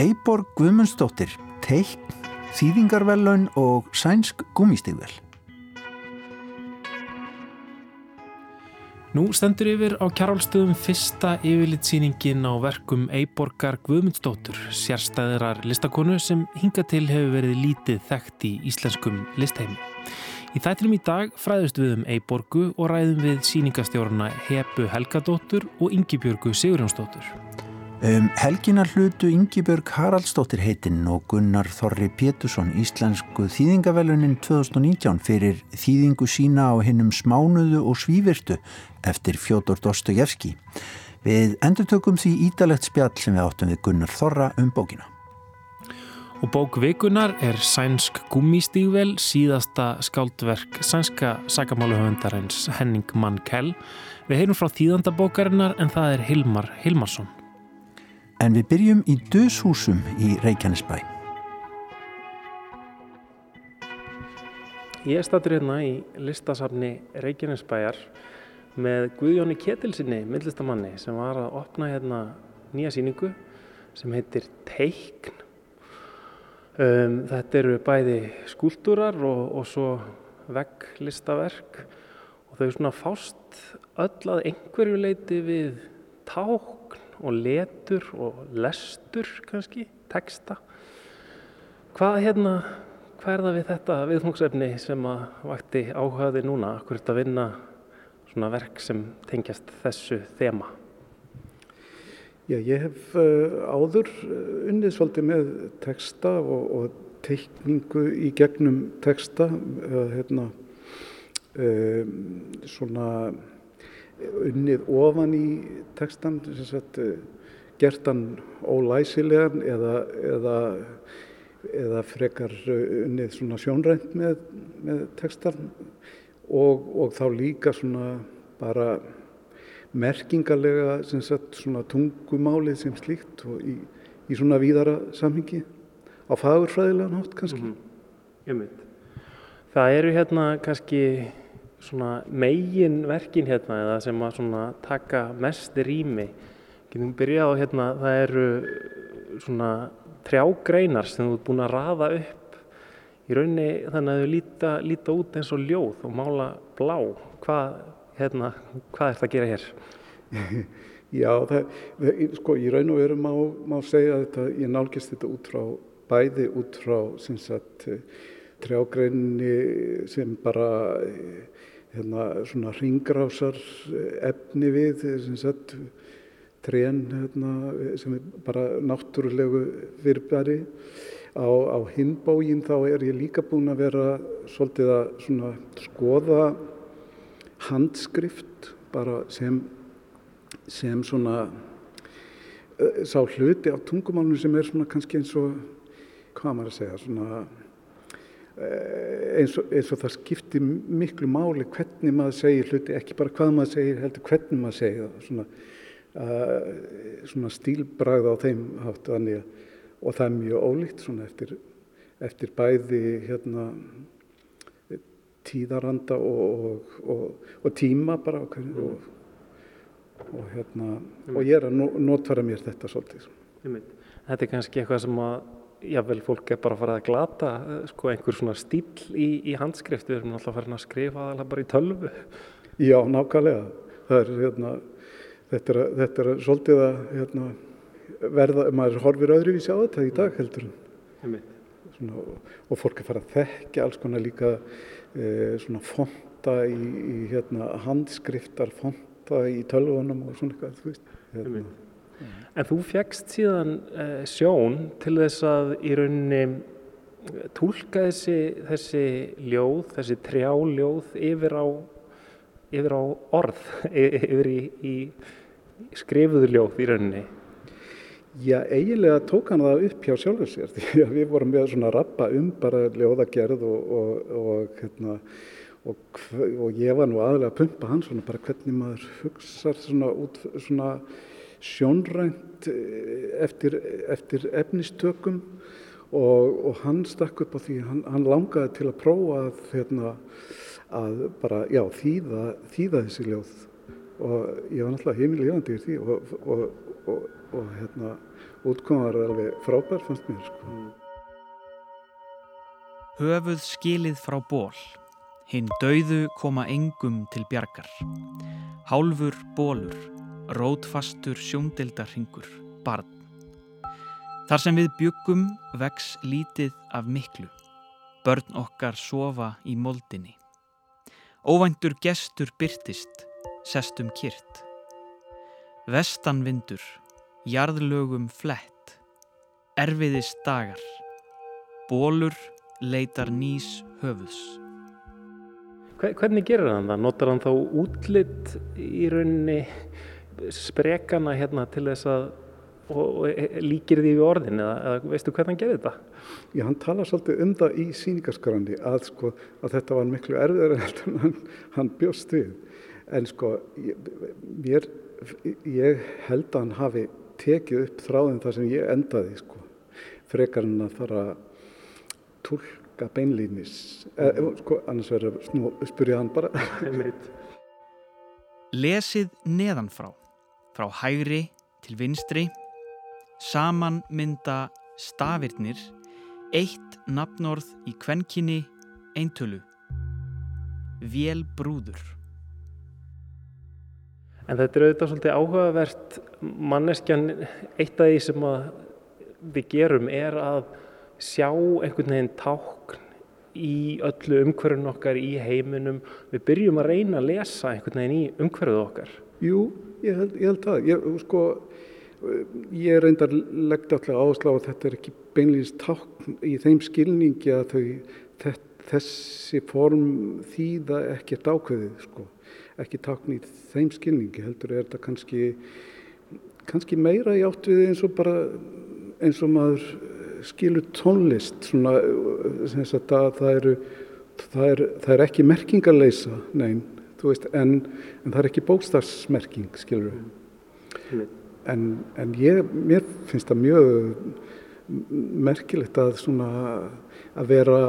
Eiborg Guðmundsdóttir, teikn, þýðingarvellaun og sænsk gúmistíðvel. Nú stendur yfir á kjárálstöðum fyrsta yfirlitsýningin á verkum Eiborgar Guðmundsdóttur, sérstæðirar listakonu sem hinga til hefur verið lítið þekkt í íslenskum listheimi. Í þættinum í dag fræðust við um Eiborgu og ræðum við síningastjórna Hebu Helgadóttur og Yngibjörgu Sigurjónsdóttur. Um helginar hlutu Yngibjörg Haraldsdóttir heitinn og Gunnar Þorri Pétursson íslensku þýðingavelunin 2019 fyrir þýðingu sína á hinnum smánuðu og svívirtu eftir Fjótor Dostojevski. Við endurtökum því ídalegt spjall sem við áttum við Gunnar Þorra um bókina. Og bók vikunar er Sænsk gummistígvel, síðasta skáldverk sænska sakamáluhöfundarins Henning Mankell. Við heyrum frá þýðandabókarinnar en það er Hilmar Hilmarsson. En við byrjum í döshúsum í Reykjanesbæ. Ég statur hérna í listasafni Reykjanesbæjar með Guðjóni Ketilsinni, myndlistamanni, sem var að opna hérna nýja síningu sem heitir Teikn. Um, þetta eru bæði skúltúrar og, og svo vegglistaverk og þau svona fást öll að einhverju leiti við ták og letur og lestur kannski, texta. Hvað, hérna, hvað er það við þetta viðfóngsefni sem að vakti áhugaði núna? Akkur þetta vinna svona verk sem tengjast þessu þema? Já, ég hef uh, áður uh, unnið svolítið með texta og, og teikningu í gegnum texta, uh, hérna, svona unnið ofan í textan, sagt, gert hann ólæsilegan eða, eða, eða frekar unnið svona sjónrænt með, með textan og, og þá líka bara merkingarlega sagt, tungumálið sem slíkt í, í svona víðara samhengi á fagurfræðilegan hátt kannski. Mm -hmm. Það eru hérna kannski megin verkin hérna eða sem að taka mest rými. Getum byrjað á hérna það eru svona trjágreinar sem þú ert búin að rafa upp. Í raunni þannig að þau líta, líta út eins og ljóð og mála blá. Hvað, hérna, hvað er það að gera hér? Já, það, sko í raun og veru má, má segja að þetta, ég nálgist þetta út frá bæði út frá sem sagt trjágreinni sem bara hérna, svona ringrásar efni við sem sagt trén hérna, sem er bara náttúrulegu fyrirbæri. Á, á hinbógin þá er ég líka búin að vera svolítið að skoða handskrift bara sem sem svona sá hluti á tungumálunum sem er svona kannski eins og hvað maður að segja svona Eh, eins og, eins og það skiptir miklu máli hvernig maður segir hluti, ekki bara hvað maður segir, heldur hvernig maður segir það, svona, uh, svona stílbragð á þeim hátt þannig og það er mjög ólíkt svona eftir, eftir bæði hérna tíðaranda og, og, og tíma bara og, og hérna og ég er að notfæra mér þetta svolítið. Þetta er kannski eitthvað sem að jável fólk er bara að fara að glata eh, sko, einhver svona stíl í, í handskrift við erum alltaf farin að skrifa alveg bara í tölvu. Já, nákvæmlega. Er, hérna, þetta, er, þetta er svolítið að hérna, verða, maður horfir öðruvísi á þetta í dag heldur svona, og, fólk er farið að þekka alls konar líka e, svona fonta í, í hérna, handskriftar fonta í tölvunum og svona eitthvað þú veist hérna En þú fegst síðan uh, sjón til þess að í rauninni eh, tólka þessi, þessi ljóð, þessi trjáljóð yfir á, yfir á orð, yfir í, í skrifuðu ljóð í rauninni. Já, eiginlega tók hann það upp hjá sjálfur sér því að við vorum með svona rappa um bara ljóðagerð og, og, og, hérna, og ég var nú aðlega að pumpa hann svona bara hvernig maður hugsa svona út svona sjónrænt eh, eftir, eftir efnistökum og, og hann stakk upp á því, hann, hann langaði til að prófa að, hérna, að bara, já, þýða, þýða þessi ljóð og ég var náttúrulega heimilíðandi í því og, og, og, hérna útkoma var alveg frábær fannst mér sko. Höfuð skilið frá ból. Hinn dauðu koma engum til bjargar. Hálfur bólur, rótfastur sjóndeldarhingur, barn. Þar sem við byggum vex lítið af miklu. Börn okkar sofa í moldinni. Óvæntur gestur byrtist, sestum kyrt. Vestanvindur, jarðlögum flett. Erfiðist dagar. Bólur leitar nýs höfuðs. Hvernig gerir hann það? Notar hann þá útlitt í rauninni sprekana hérna til þess að og, og líkir því við orðin eða, eða veistu hvernig hann gerir þetta? Já, hann tala svolítið um það í síningaskrandi að, sko, að þetta var miklu erfiðar en hann, hann bjóst við. En sko, ég, mér, ég held að hann hafi tekið upp þráðin þar sem ég endaði, sko. Frekar hann að fara tólka beinlýnis, eh, sko, annars verður að spyrja hann bara. Lesið neðanfrá, frá hægri til vinstri, saman mynda stafirnir, eitt nafnorð í kvenkinni, eintölu, vél brúður. En þetta er auðvitað svolítið áhugavert manneskjan, eitt af því sem við gerum er að sjá einhvern veginn tákn í öllu umhverfun okkar í heiminum. Við byrjum að reyna að lesa einhvern veginn í umhverfuð okkar. Jú, ég held, ég held það. Ég, sko, ég reyndar leggt alltaf áherslu á að þetta er ekki beinleins tákn í þeim skilningi að þau, þessi form þýða ekkert ákveðið, sko. Ekki tákn í þeim skilningi, heldur er þetta kannski, kannski meira í átt við eins og bara eins og maður skilur tónlist svona, að það eru það er, það er ekki merkingarleisa nein, veist, en, en það er ekki bókstafsmerking skilur mm. en, en ég, mér finnst það mjög merkilegt að svona að vera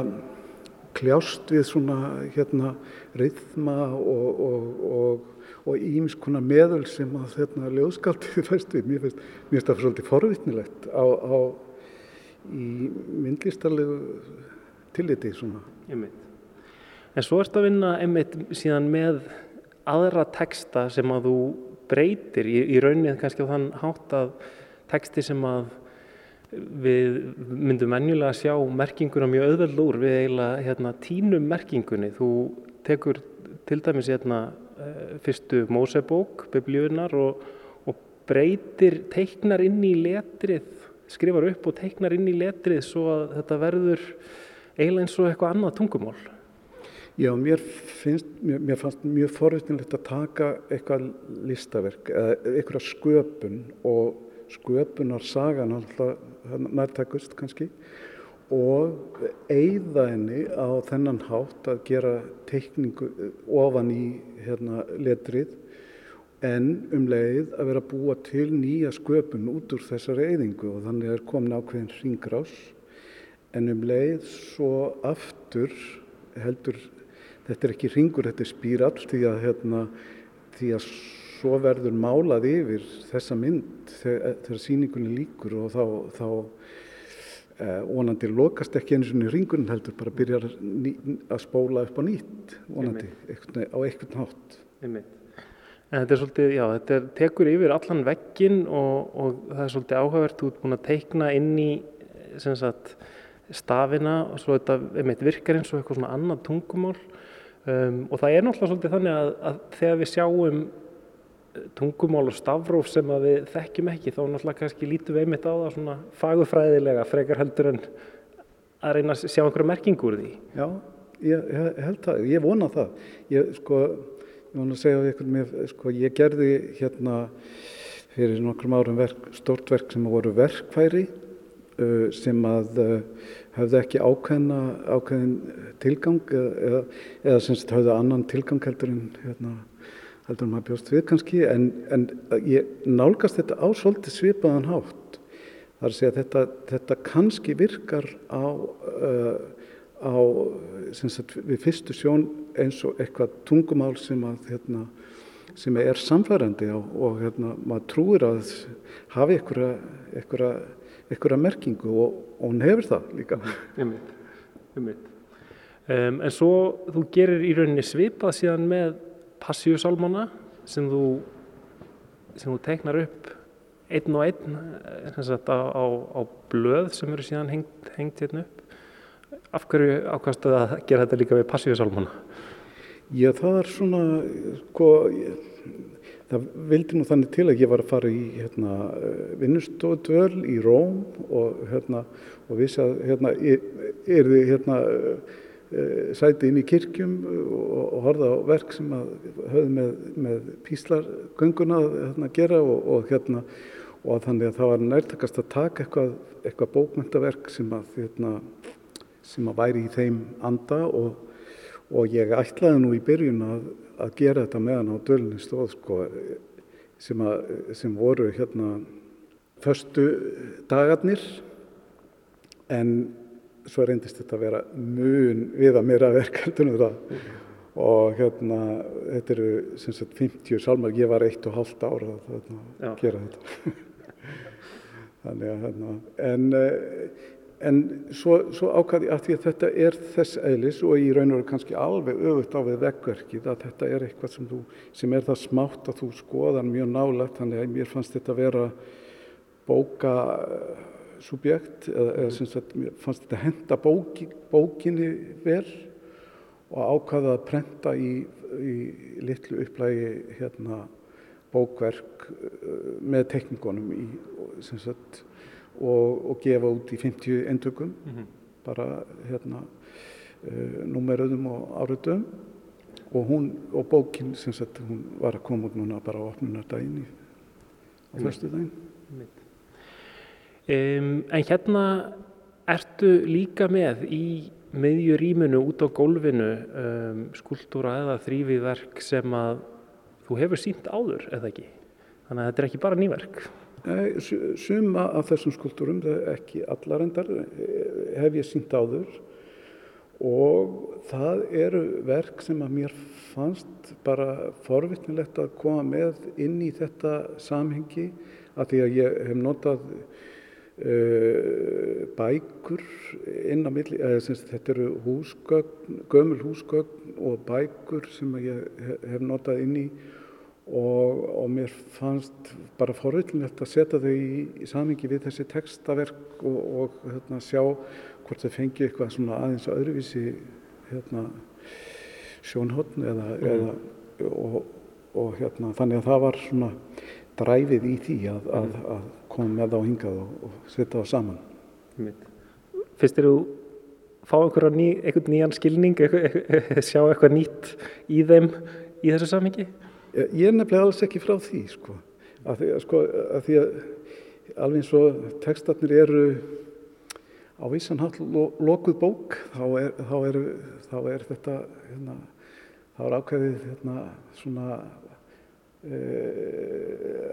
kljást við svona hérna reyðma og, og, og og íms konar meðöl sem að hérna, ljóðskaldið fæst við. Mér finnst, það svolítið forvittnilegt á, á í myndlistarlegu tilliti svona. Einmitt. En svo erst að vinna einmitt síðan með aðra texta sem að þú breytir í, í raunnið kannski á þann hátt að texti sem að við myndum menjulega að sjá merkinguna mjög auðveld úr við eiginlega hérna, tínum merkingunni. Þú tekur til dæmis hérna, eh, fyrstu Mósebók, biblíunar og, og breytir teiknar inn í letrið skrifar upp og teiknar inn í letrið svo að þetta verður eiginlega eins og eitthvað annað tungumál. Já, mér, finnst, mér, mér fannst mjög forvitinlegt að taka eitthvað listaverk eða eitthvað sköpun og sköpunar sagan alltaf nærtakust kannski og eigða henni á þennan hátt að gera teikningu ofan í hérna, letrið en um leið að vera búa til nýja sköpun út úr þessari eyðingu. Og þannig er komin ákveðin hringrás. En um leið svo aftur heldur þetta er ekki hringur, þetta er spírall því að, hérna, því að svo verður málað yfir þessa mynd þegar, þegar síningunni líkur og þá, þá eh, vonandi lokast ekki eins og hringurinn heldur bara byrjar að spóla upp á nýtt vonandi á eitthvað nátt. Þetta er svolítið, já, þetta er, tekur yfir allan veggin og, og það er svolítið áhugavert, ert búin að teikna inn í sagt, stafina og svo þetta einmitt virkar eins og eitthvað svona annað tungumál um, og það er náttúrulega svolítið þannig að, að þegar við sjáum tungumál og stafróf sem við þekkjum ekki þá náttúrulega kannski lítum við einmitt á það svona fagufræðilega frekar heldur en að reyna að sjá einhverju merkingu úr því. Já, ég, ég held það, ég vona það. Ég sko Ég vona að segja ykkur með, sko, ég gerði hérna fyrir nokkrum árum verk, stort verk sem voru verkfæri sem að uh, hafði ekki ákveðna, ákveðin tilgang eða, eða sem sagt hafði annan tilgang heldur en hérna, heldur en maður bjóst við kannski en, en ég nálgast þetta á svolítið svipaðan hátt. Það er að segja þetta, þetta kannski virkar á uh, á sagt, við fyrstu sjón eins og eitthvað tungumál sem að hérna, sem er samfærandi og, hérna, maður trúir að hafi einhverja merkingu og, og hún hefur það líka. Umvitt, umvitt. Um, en svo þú gerir í rauninni svipað síðan með passíusalmana sem þú, sem þú teiknar upp einn og einn sagt, á, á, á blöð sem eru síðan hengt, hengt hérna upp. Af hverju ákvæmstu að gera þetta líka við passíusalmana? Já, það er svona, sko, það vildi nú þannig til að ég var að fara í hérna, vinnustóðdvöl í Róm og, hérna, og vissi að hérna, er þið hérna, eh, sæti inn í kirkjum og, og horfa á verk sem að höfðu með, með píslargönguna að hérna, gera og, og hérna og þannig að það var nærtakast að taka eitthvað, eitthvað bókmyndaverk sem að, hérna, sem að væri í þeim anda og og ég ætlaði nú í byrjun að, að gera þetta meðan á dölunni stóð sko, sem, að, sem voru hérna förstu dagarnir. En svo reyndist þetta að vera mun við að mér að það. Mm. og hérna þetta eru sagt, 50 salmar, ég var eitt og halvt ára að gera þetta. Þannig að hérna en En svo, svo ákvæði að því að þetta er þess eðlis og í raun og veru kannski alveg öfut á við vekkverkið að þetta er eitthvað sem, þú, sem er það smátt að þú skoðar mjög nálega þannig að mér fannst þetta vera bókasubjekt eða, eða sem sagt mér fannst þetta henda bóki, bókinni vel og ákvæði að prenta í, í litlu upplægi hérna bókverk eh, með teknikonum í sem sagt og, og gefa út í 50 endökum mm -hmm. bara hérna uh, númeröðum og áriðum og hún og bókin sem sagt hún var að koma út núna bara á opnunardaginn á fyrstu daginn um, En hérna ertu líka með í meðjuríminu út á gólfinu um, skúltúra eða þrýviðverk sem að þú hefur sínt áður eða ekki? Þannig að þetta er ekki bara nýverk Suma af þessum skuldurum, ekki allar endar, eh, hef ég sínt áður. Og það eru verk sem að mér fannst bara forvittnilegt að koma með inn í þetta samhengi að því að ég hef notað uh, bækur inn á milli, eða sem þetta eru húsgögn, gömul húsgögn og bækur sem ég hef notað inn í og, og mér fannst bara forvillilegt að setja þau í, í samingi við þessi textaverk og, og hérna, sjá hvort þau fengi eitthvað svona aðeins að öðruvísi hérna, sjónhóttn eða, mm. eða og, og hérna, þannig að það var svona dræfið í því að, að, mhm. að koma með þá hingað og setja það saman. Fyrst eru þú fá einhvern ný, nýjan skilning, eitthvað, sjá eitthvað nýtt í þeim í þessu samingi? Ég er nefnilega alls ekki frá því sko. Að því, sko, að því að alveg eins og textatnir eru á vissan hall lo, lokuð bók þá er, þá er, þá er þetta hérna, þá er ákveðið hérna, svona e,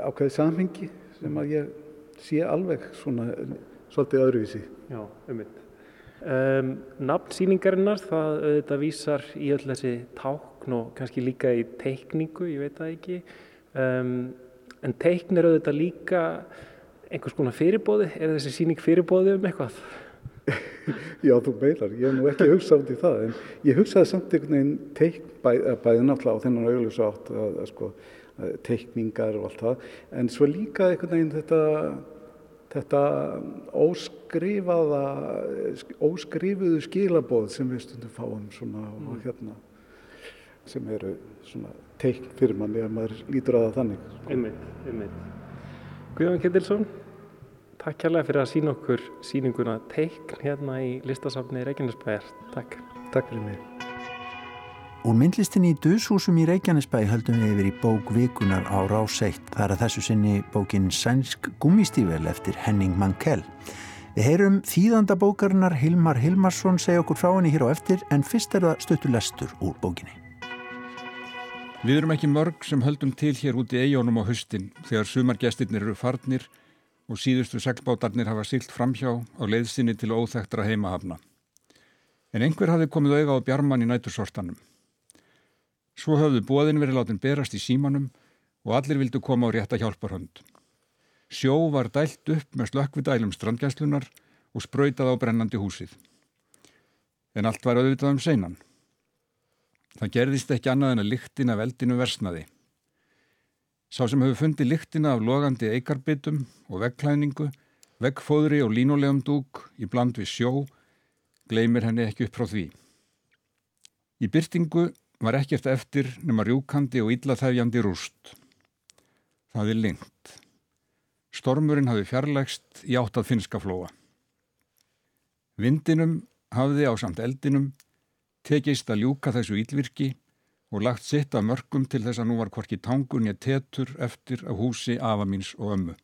ákveðið samhengi sem að ég sé alveg svona svolítið öðruvísi. Já, umvitt. Um, Nafnsýningarinnar það auðvitað vísar í öll þessi tákn og kannski líka í teikningu, ég veit það ekki. Um, en teikn er auðvitað líka einhvers konar fyrirbóði, er þessi síning fyrirbóði um eitthvað? Já, þú meilar, ég hef nú ekki hugsað út í það en ég hugsaði samt einhvern veginn teikn bæ, bæði náttúrulega á þennan auðvitað átt að, að, sko, að teikningar og allt það. En svo líka einhvern veginn þetta þetta óskrifaða óskrifuðu skilaboð sem við stundum fáum svona mm. og hérna sem eru svona teikn fyrir manni að maður lítur að það þannig sko. Einmitt, einmitt Guðjón Kettilsson Takk kærlega fyrir að sína okkur síninguna teikn hérna í listasafni Reykjanesbæjar Takk Takk fyrir mig Úr myndlistinni í Dushúsum í Reykjanesbæ höldum við yfir í bók vikunar á Ráseitt. Það er að þessu sinni bókin Sænsk gummistível eftir Henning Mankell. Við heyrum þýðanda bókarinnar Hilmar Hilmarsson segja okkur frá henni hér á eftir en fyrst er það stöttu lestur úr bókinni. Við erum ekki mörg sem höldum til hér út í eigunum á höstin þegar sumargestirnir eru farnir og síðustu seglbátarnir hafa silt framhjá á leiðsynni til óþægtra heimahafna. En einhver hafi komið auða á bjarman í nætursortanum. Svo höfðu bóðin verið látin berast í símanum og allir vildu koma á rétta hjálparhönd. Sjó var dælt upp með slökkvidælum strandgæslunar og spröytað á brennandi húsið. En allt var auðvitað um seinan. Það gerðist ekki annað en að lyktin af eldinu versnaði. Sá sem hefur fundið lyktina af logandi eikarbytum og veggklæningu, veggfóðri og línulegum dúk í bland við sjó, gleymir henni ekki upp frá því. Í byrtingu var ekkert eftir nema rjúkandi og illaþæfjandi rúst. Það er lengt. Stormurinn hafi fjarlægst í átt að finska flóa. Vindinum hafði á samt eldinum tekist að ljúka þessu ílvirki og lagt sitt af mörgum til þess að nú var hvorki tangun ég tetur eftir af húsi afa míns og ömmu.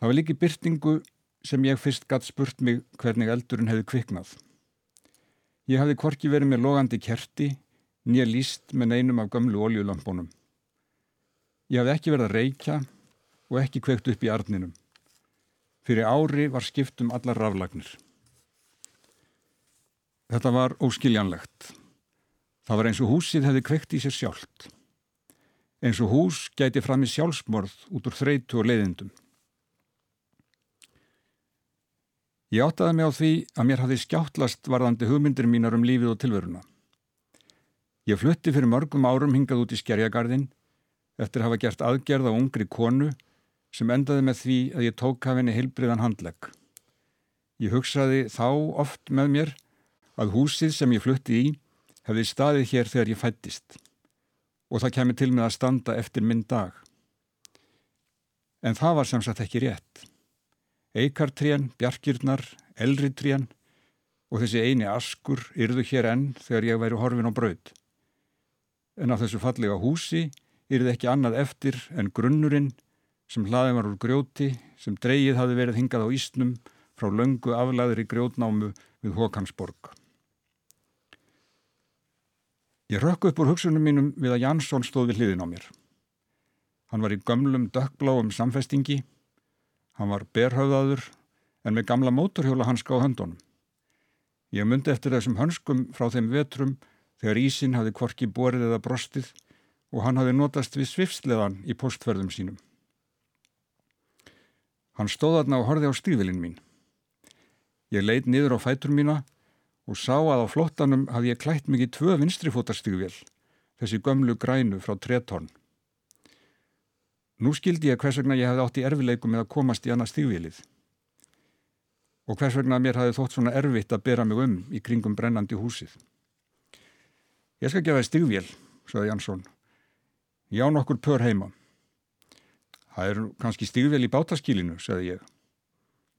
Það var líki byrtingu sem ég fyrst gatt spurt mig hvernig eldurinn hefði kviknað. Ég hafði hvorki verið með logandi kerti, nýja líst með neinum af gömlu oljulampónum. Ég hafði ekki verið að reykja og ekki kveikt upp í arninum. Fyrir ári var skiptum allar raflagnir. Þetta var óskiljanlegt. Það var eins og húsið hefði kveikt í sér sjálft. Eins og hús gæti fram í sjálfsmorð út úr þreytu og leiðindum. Ég áttaði mig á því að mér hafði skjáttlast varðandi hugmyndir mínar um lífið og tilveruna. Ég flutti fyrir mörgum árum hingað út í skerjagarðin eftir að hafa gert aðgerð á ungri konu sem endaði með því að ég tók af henni heilbriðan handlegg. Ég hugsaði þá oft með mér að húsið sem ég flutti í hefði staðið hér þegar ég fættist og það kemur til með að standa eftir minn dag. En það var sem sagt ekki rétt. Eikartrén, bjarkirnar, elritrén og þessi eini askur yrðu hér enn þegar ég væri horfin á braud. En á þessu fallega húsi yrði ekki annað eftir en grunnurinn sem hlaði var úr grjóti sem dreyið hafi verið hingað á Ísnum frá löngu aflæðri grjótnámu við Håkansborg. Ég rökk upp úr hugsunum mínum við að Jansson stóð við hliðin á mér. Hann var í gömlum dökkbláum samfestingi, hann var berhauðaður en með gamla mótorhjóla hanska á höndunum. Ég myndi eftir þessum hönskum frá þeim vetrum þegar Ísin hafi kvorki borið eða brostið og hann hafi notast við svifsleðan í postferðum sínum. Hann stóð aðna og horfi á stíðvilinn mín. Ég leid niður á fætur mína og sá að á flottanum hafði ég klætt mikið tvö vinstrifótastígvél, þessi gömlu grænu frá Tretorn. Nú skildi ég hvers vegna ég hefði átt í erfileikum með að komast í annað stígvélið og hvers vegna mér hafði þótt svona erfitt að bera mig um í kringum brennandi húsið. Ég skal gefa þið stígvél, saði Jansson. Já nokkur pör heima. Það er kannski stígvél í bátaskílinu, saði ég.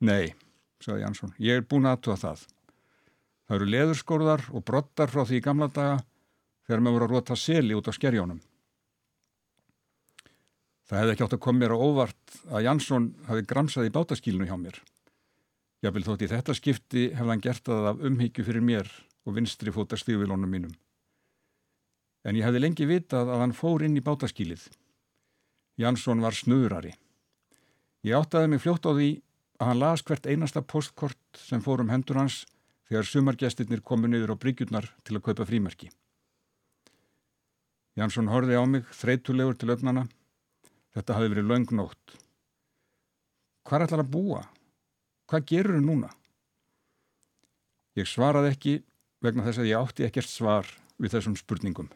Nei, saði Jansson, ég er búin aðtúa það. Það eru leðurskórðar og brottar frá því í gamla daga þegar maður voru að rota seli út á skerjónum. Það hefði ekki átt að koma mér á óvart að Jansson hafi gramsað í bátaskílinu hjá mér. Ég vil þótt í þetta skipti hefði hann gert það af umhyggju fyrir mér og vinstri fóta stíðvilónum mínum. En ég hefði lengi vitað að hann fór inn í bátaskílið. Jansson var snuðrari. Ég áttaði mig fljótt á því að hann las hvert einasta postkort sem fór um hendur hans þegar sumargestirnir komu niður á bryggjurnar til að kaupa frímerki. Jansson horfi á mig, þreytulegur til öfnana. Þetta hafi verið laungnótt. Hvað ætlar að búa? Hvað gerur þau núna? Ég svaraði ekki vegna þess að ég átti ekkert svar við þessum spurningum.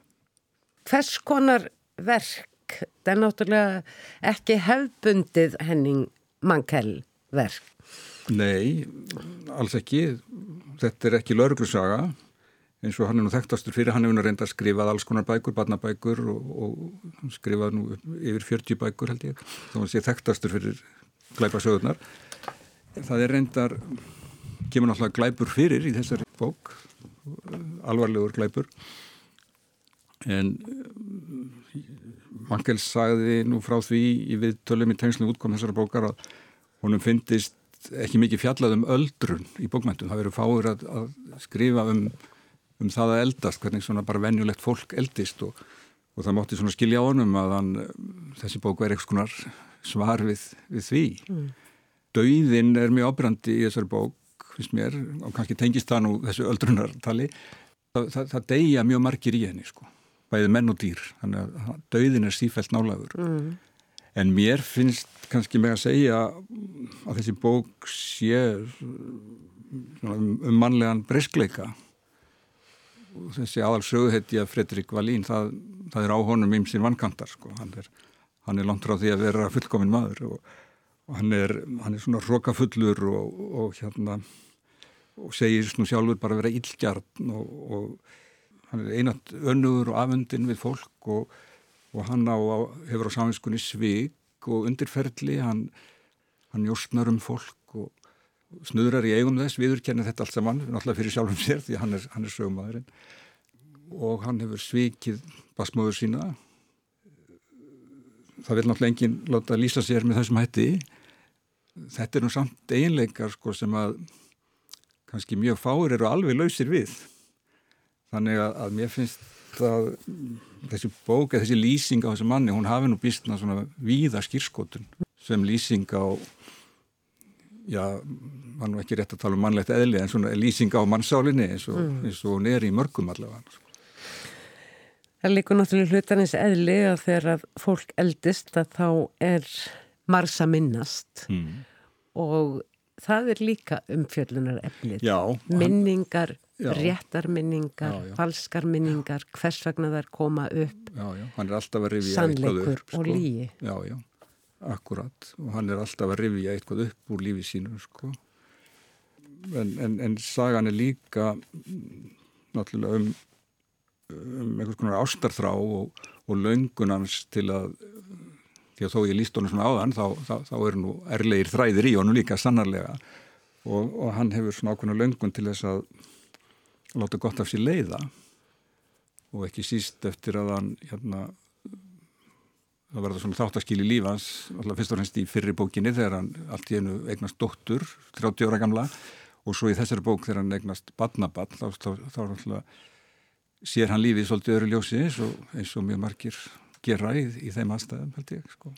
Hvers konar verk, það er náttúrulega ekki hefbundið henning mannkell verk? Nei, alls ekki þetta er ekki lauruglusaga eins og hann er nú þekktastur fyrir, hann hefur nú reynda að skrifað alls konar bækur, barnabækur og, og skrifað nú yfir 40 bækur held ég, þá hann sé þekktastur fyrir glæpasögurnar. Það er reyndar, kemur náttúrulega glæpur fyrir í þessari bók, alvarlegur glæpur, en Mankels sagði nú frá því í viðtölum í tengslu útkom þessara bókar að honum fyndist ekki mikið fjallað um öldrun í bókmæntum. Það verður fáir að, að skrifa um, um það að eldast, hvernig svona bara venjulegt fólk eldist og, og það mátti svona skilja á honum að hann, þessi bók verður eitthvað skonar svar við, við því. Mm. Dauðin er mjög ábrandi í þessari bók, finnst mér, og kannski tengist það nú þessu öldrunartali. það, það, það deyja mjög margir í henni sko, bæði menn og dýr þannig að döðin er sífælt nálagur mm. en mér finnst kannski með að segja að þessi bók sé um, um mannlegan breyskleika og þessi aðal söguhetti að Fredrik Valín það, það er á honum ymsir vankantar sko. hann, er, hann er langt frá því að vera fullkominn maður og, og hann, er, hann er svona rokafullur og, og hérna og segir nú sjálfur bara að vera illgjarn og, og hann er einat önnugur og afundin við fólk og, og hann á, hefur á saminskunni svig og undirferðli hann, hann jórnsnar um fólk og snuðrar í eigum þess, viðurkenni þetta allt saman náttúrulega fyrir sjálfum sér því hann er, er sögumæðurinn og hann hefur svikið basmöður sína. Það vil náttúrulega enginn láta lýsa sér með þessum hætti. Þetta er nú samt einleikar sko sem að kannski mjög fáir eru alveg lausir við. Þannig að, að mér finnst að þessi bók, þessi lýsing á þessu manni, hún hafi nú býstna svona víða skýrskotun sem lýsing á já, var nú ekki rétt að tala um mannlegt eðli en svona lýsing á mannsálinni eins og, mm. eins og hún er í mörgum allavega. Það líkur náttúrulega hlutanins eðli að þegar að fólk eldist að þá er marsa minnast mm. og það er líka umfjöllunar efnið. Já. Minningar, já. réttarminningar, já, já. falskar minningar, hvers vegna þær koma upp. Já, já, hann er alltaf að rifja eitthvað upp. Sannleikur og sko. lígi. Já, já. Akkurat. Og hann er alltaf að rifja eitthvað upp úr lífi sínu sko. en, en, en sagan er líka náttúrulega um, um einhvers konar ástarþrá og, og löngunans til að því að þó ég líst honum svona áðan þá, þá, þá er nú erlegir þræðir í honum líka sannarlega. Og, og hann hefur svona ákveðna löngun til þess að láta gott af sér leiða. Og ekki síst eftir að hann hérna það var það svona þáttaskil í lífans alltaf fyrst og fremst í fyrri bókinni þegar hann allt í einu eignast dóttur 30 ára gamla og svo í þessari bók þegar hann eignast badnabann þá, þá, þá alltaf sér hann lífið svolítið öru ljósi eins og, eins og mjög margir gera í, í þeim aðstæðum held ég sko.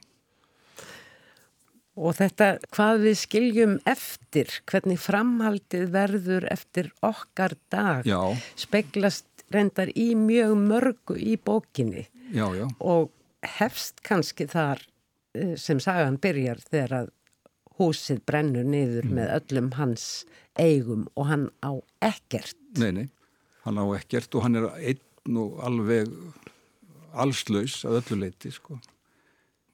Og þetta hvað við skiljum eftir, hvernig framhaldið verður eftir okkar dag já. speglast reyndar í mjög mörgu í bókinni já, já. og hefst kannski þar eh, sem sagan byrjar þegar að húsið brennur niður mm. með öllum hans eigum og hann á ekkert. Nei, nei, hann á ekkert og hann er einn og alveg allslaus að öllu leiti sko.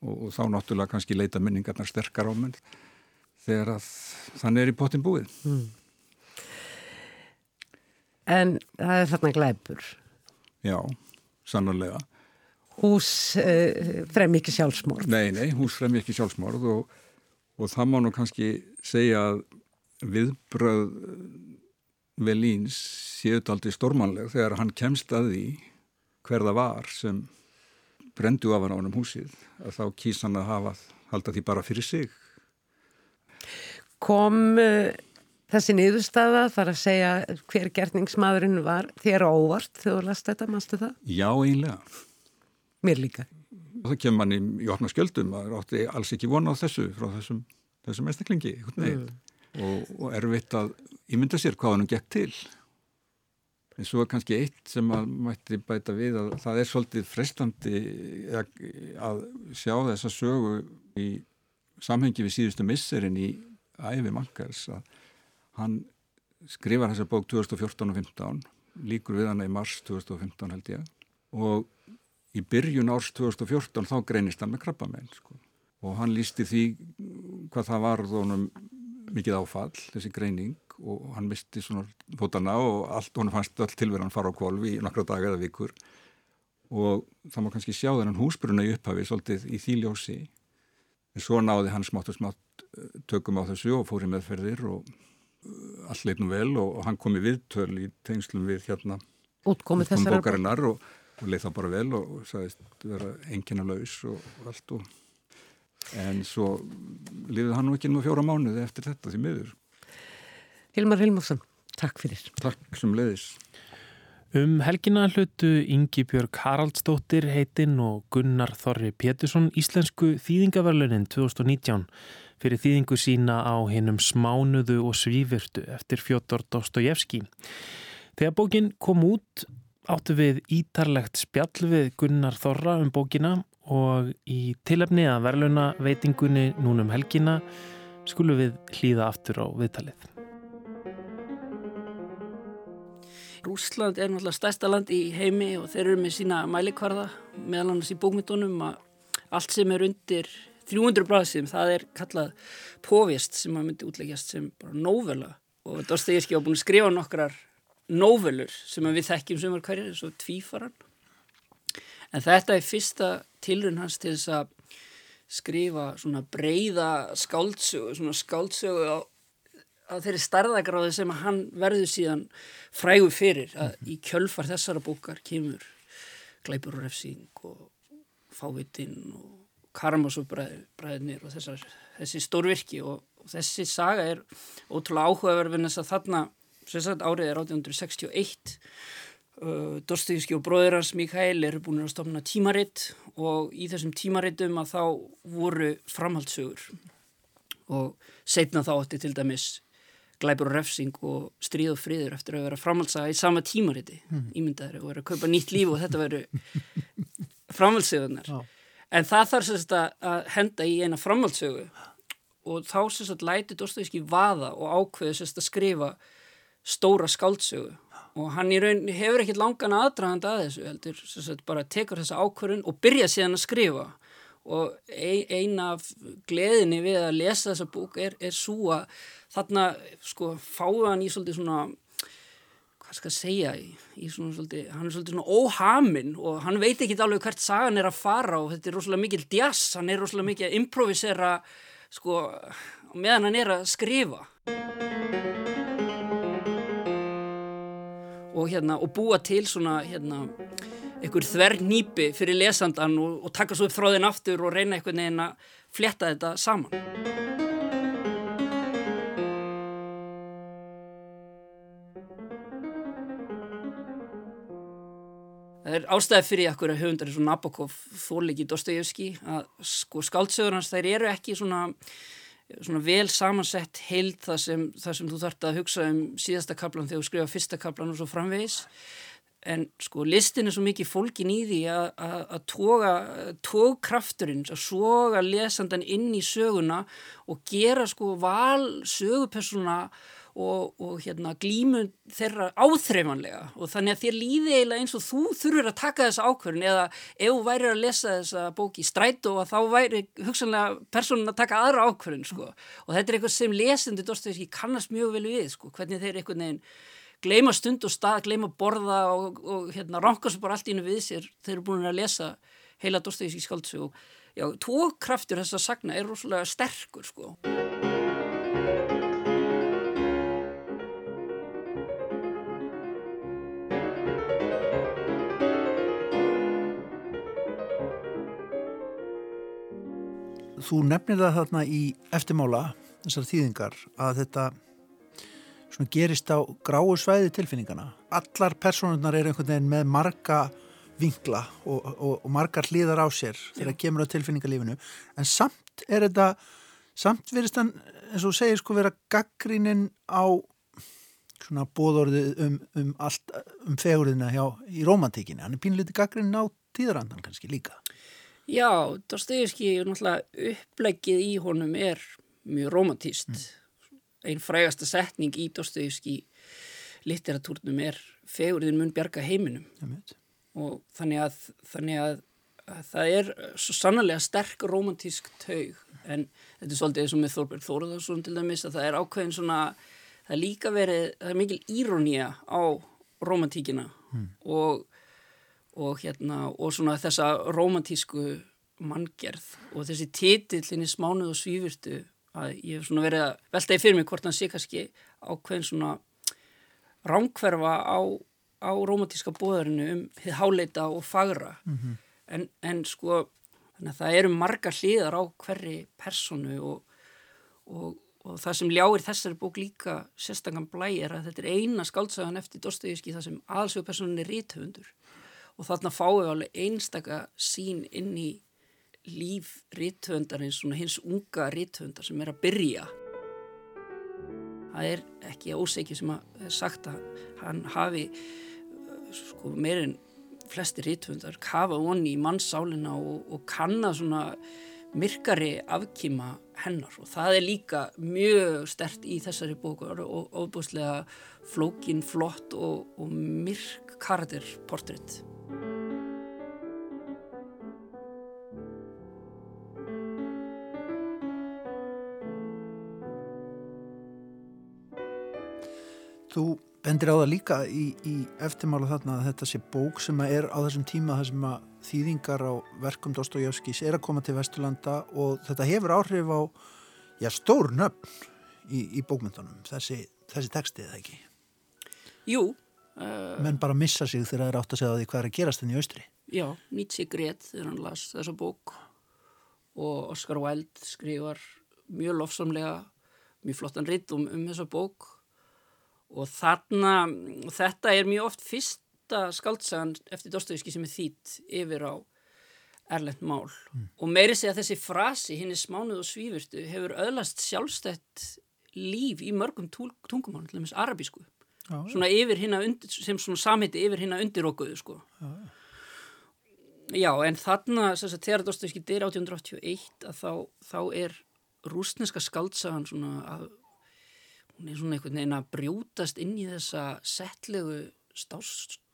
og, og þá náttúrulega kannski leita minningarnar sterkar á menn þegar að þannig er í potin búið. Mm. En það er þarna glæpur. Já, sannarlega hús uh, frem ekki sjálfsmórð. Nei, nei, hús frem ekki sjálfsmórð og, og það má nú kannski segja að viðbröð Velíns séut aldrei stormanleg þegar hann kemst að því hverða var sem brendu af hann ánum húsið að þá kýs hann að hafa halda því bara fyrir sig. Kom uh, þessi niðurstaða þar að segja hver gerningsmadurinn var þér óvart þegar þú last þetta, mannstu það? Já, einlega. Mér líka. Og það kemur manni í opna skjöldum að það átti alls ekki vona á þessu frá þessum, þessum mestaklingi mm. og, og erfitt að ímynda sér hvað hann gekk til. En svo er kannski eitt sem að mætti bæta við að það er svolítið frestandi að sjá þessa sögu í samhengi við síðustu misserinn í æfi Mankars að hann skrifar þessa bók 2014 og 15 líkur við hana í mars 2015 held ég og í byrjun árs 2014 þá greinist hann með krabbamenn sko. og hann lísti því hvað það var þónum mikið áfall, þessi greining og hann misti svona fótana og allt, hann fannst all tilverðan fara á kvolv í nokkra daga eða vikur og það má kannski sjá þennan húsbruna í upphafi svolítið í þýljósi en svo náði hann smátt og smátt eh, tökum á þessu og fór í meðferðir og eh, allt leitnum vel og, og hann kom í viðtöl í tengslum við hérna útkomið þessar og og leið það bara vel og sagðist vera engina laus og allt og en svo liðið hann nú ekki nú fjóra mánuði eftir þetta því miður. Hilmar Hilmarsson, takk fyrir. Takk sem leiðis Um helgina hlutu Ingi Björg Haraldsdóttir heitinn og Gunnar Þorri Pétursson Íslensku þýðingaverlunin 2019 fyrir þýðingu sína á hinnum smánuðu og svífurtu eftir Fjóttor Dostojevski. Þegar bókin kom út áttu við ítarlegt spjall við Gunnar Þorra um bókina og í tilefni að verðluna veitingunni núnum helgina skulum við hlýða aftur á viðtalið. Rúsland er náttúrulega stærsta land í heimi og þeir eru með sína mælikvarða meðal annars í bókmyndunum að allt sem er undir 300 bræðsum það er kallað povist sem að myndi útleggjast sem bara nóvela og Dostoyevski á búin að skrifa nokkrar nóvelur sem við þekkjum sem er hverjir, svo tvífaran. En þetta er fyrsta tilrun hans til þess að skrifa svona breyða skáldsögu, svona skáldsögu á, á þeirri starðagráði sem hann verður síðan frægu fyrir. Að í kjölfar þessara bókar kemur Gleipur og Refsing og Fávitinn og Karamazov-bræðinir og þessar, þessi stórvirki. Og, og þessi saga er ótrúlega áhugaverfinn þess að þarna sagt, árið er 1861 uh, Dostoyevski og bróður hans Mikael eru búin að stofna tímaritt og í þessum tímarittum að þá voru framhaldsugur og setna þá átti til dæmis glæpur og refsing og stríð og friður eftir að vera framhaldsaga í sama tímariti mm. ímyndaður og vera að kaupa nýtt líf og þetta veru framhaldsugunar en það þarf sérst að henda í eina framhaldsugu og þá sérst að læti Dostoyevski vaða og ákveði sérst að skrifa stóra skáldsögu. Og hann í raun hefur ekkert langan aðdragand að þessu heldur, sagt, bara tekur þessa ákvörðun og byrja síðan að skrifa. Og eina af gleðinni við að lesa þessa búk er, er svo að þarna sko fáið hann í svolítið svona hvað skal segja í, í svona svolítið, hann er svolítið svona óhaminn og hann veit ekki alveg hvert sagan er að fara og þetta er rosalega mikil djass, hann er rosalega mikil að improvisera sko meðan hann er að skrifa og, hérna, og búa til svona hérna, einhver þverr nýpi fyrir lesandan og, og taka svo upp þráðin aftur og reyna einhvern veginn að fletta þetta saman. Það er ástæði fyrir okkur að höfundar eins og Nabokov þóliki Dostoyevski að sko skáldsögur hans þær eru ekki svona svona vel samansett heild það sem, sem þú þart að hugsa um síðasta kaplan þegar þú skrifa fyrsta kaplan og svo framvegis. En sko listin er svo mikið fólkin í því að toga tógkrafturinn, að soga lesandan inn í söguna og gera sko val sögupersona og, og hérna, glímun þeirra áþreifanlega. Og þannig að þér líði eiginlega eins og þú þurfur að taka þessa ákverðin eða ef þú væri að lesa þessa bóki strætó og þá væri hugsanlega personin að taka aðra ákverðin sko. og þetta er eitthvað sem lesendur Dostoyevski kannast mjög vel við sko, hvernig þeir einhvern veginn gleima stund og stað, gleima borða og, og hérna, rankast bara allt ínu við sér þeir eru búin að lesa heila Dostoyevski skaldsu og já, tókraftur þess að sagna er rosalega sterkur sko Þú nefnir það þarna í eftirmála þessar þýðingar að þetta gerist á gráu svæði tilfinningana. Allar personurnar er einhvern veginn með marga vingla og, og, og margar hlýðar á sér þegar það kemur á tilfinningalífinu. En samt er þetta samt verist hann eins og segir sko vera gaggrinin á svona bóðorðið um, um allt um fegurðina hjá í romantíkinni hann er pínleiti gaggrinin á tíðarandan kannski líka Já, Dostoyevski er náttúrulega upplegið í honum er mjög romantíst. Mm. Einn frægasta setning í Dostoyevski litteratúrnum er fegurðin mun bjarga heiminum. Mm. Og þannig að, þannig að, að það er svo sannlega sterk romantísk taug en þetta er svolítið eins og með Þorberg Þóruðarsson til dæmis að það er ákveðin svona, það er líka verið, það er mikil írónía á romantíkina mm. og og hérna og svona þessa romantísku manngerð og þessi titillin í smánuð og svífurtu að ég hef svona verið að veltaði fyrir mig hvort hann sé kannski ákveðin svona ránkverfa á, á romantíska bóðarinu um þið háleita og fagra mm -hmm. en, en sko það eru marga hliðar á hverri personu og, og, og það sem ljáir þessari bók líka sérstangan blæ er að þetta er eina skaldsagan eftir Dostoyevski það sem aðsögupersonin er ríthundur og þarna fáum við alveg einstaka sín inn í líf rítvöndarins, svona hins unga rítvöndar sem er að byrja. það er ekki ósegju sem að sagt að hann hafi sko meirinn flesti rítvöndar kafa onni í mannsálina og, og kanna svona myrkari afkýma hennar og það er líka mjög stert í þessari bókur og óbúslega flókin, flott og, og myrk karakterportrétt. Þú bendir á það líka í, í eftirmála þarna að þetta sé bók sem er á þessum tíma þar sem að þýðingar á verkum Dostojevskis er að koma til Vesturlanda og þetta hefur áhrif á já, stór nöfn í, í bókmyndunum, þessi, þessi textið eða ekki? Jú. Uh, Menn bara missa sig þegar það er átt að segja því hvað er að gerast þenni í austri. Já, Nietzsche greit þegar hann las þessa bók og Oscar Wilde skrifar mjög lofsamlega, mjög flottan ritt um, um þessa bók og þarna, þetta er mjög oft fyrsta skaldsagan eftir Dostoyevski sem er þýtt yfir á erlend mál. Mm. og meiri segja þessi frasi, hinn er smánuð og svífurstu, hefur öðlast sjálfstætt líf í mörgum tungumál, til dæmis arabísku. Já, svona yfir hinn að undir, sem svona samhiti yfir hinn að undirókuðu sko. Já, já, en þarna þegar Dostoyevski deyr 1881 að þá, þá er rúsneska skaldsagan svona að hún er svona einhvern veginn að brjótast inn í þessa settlegu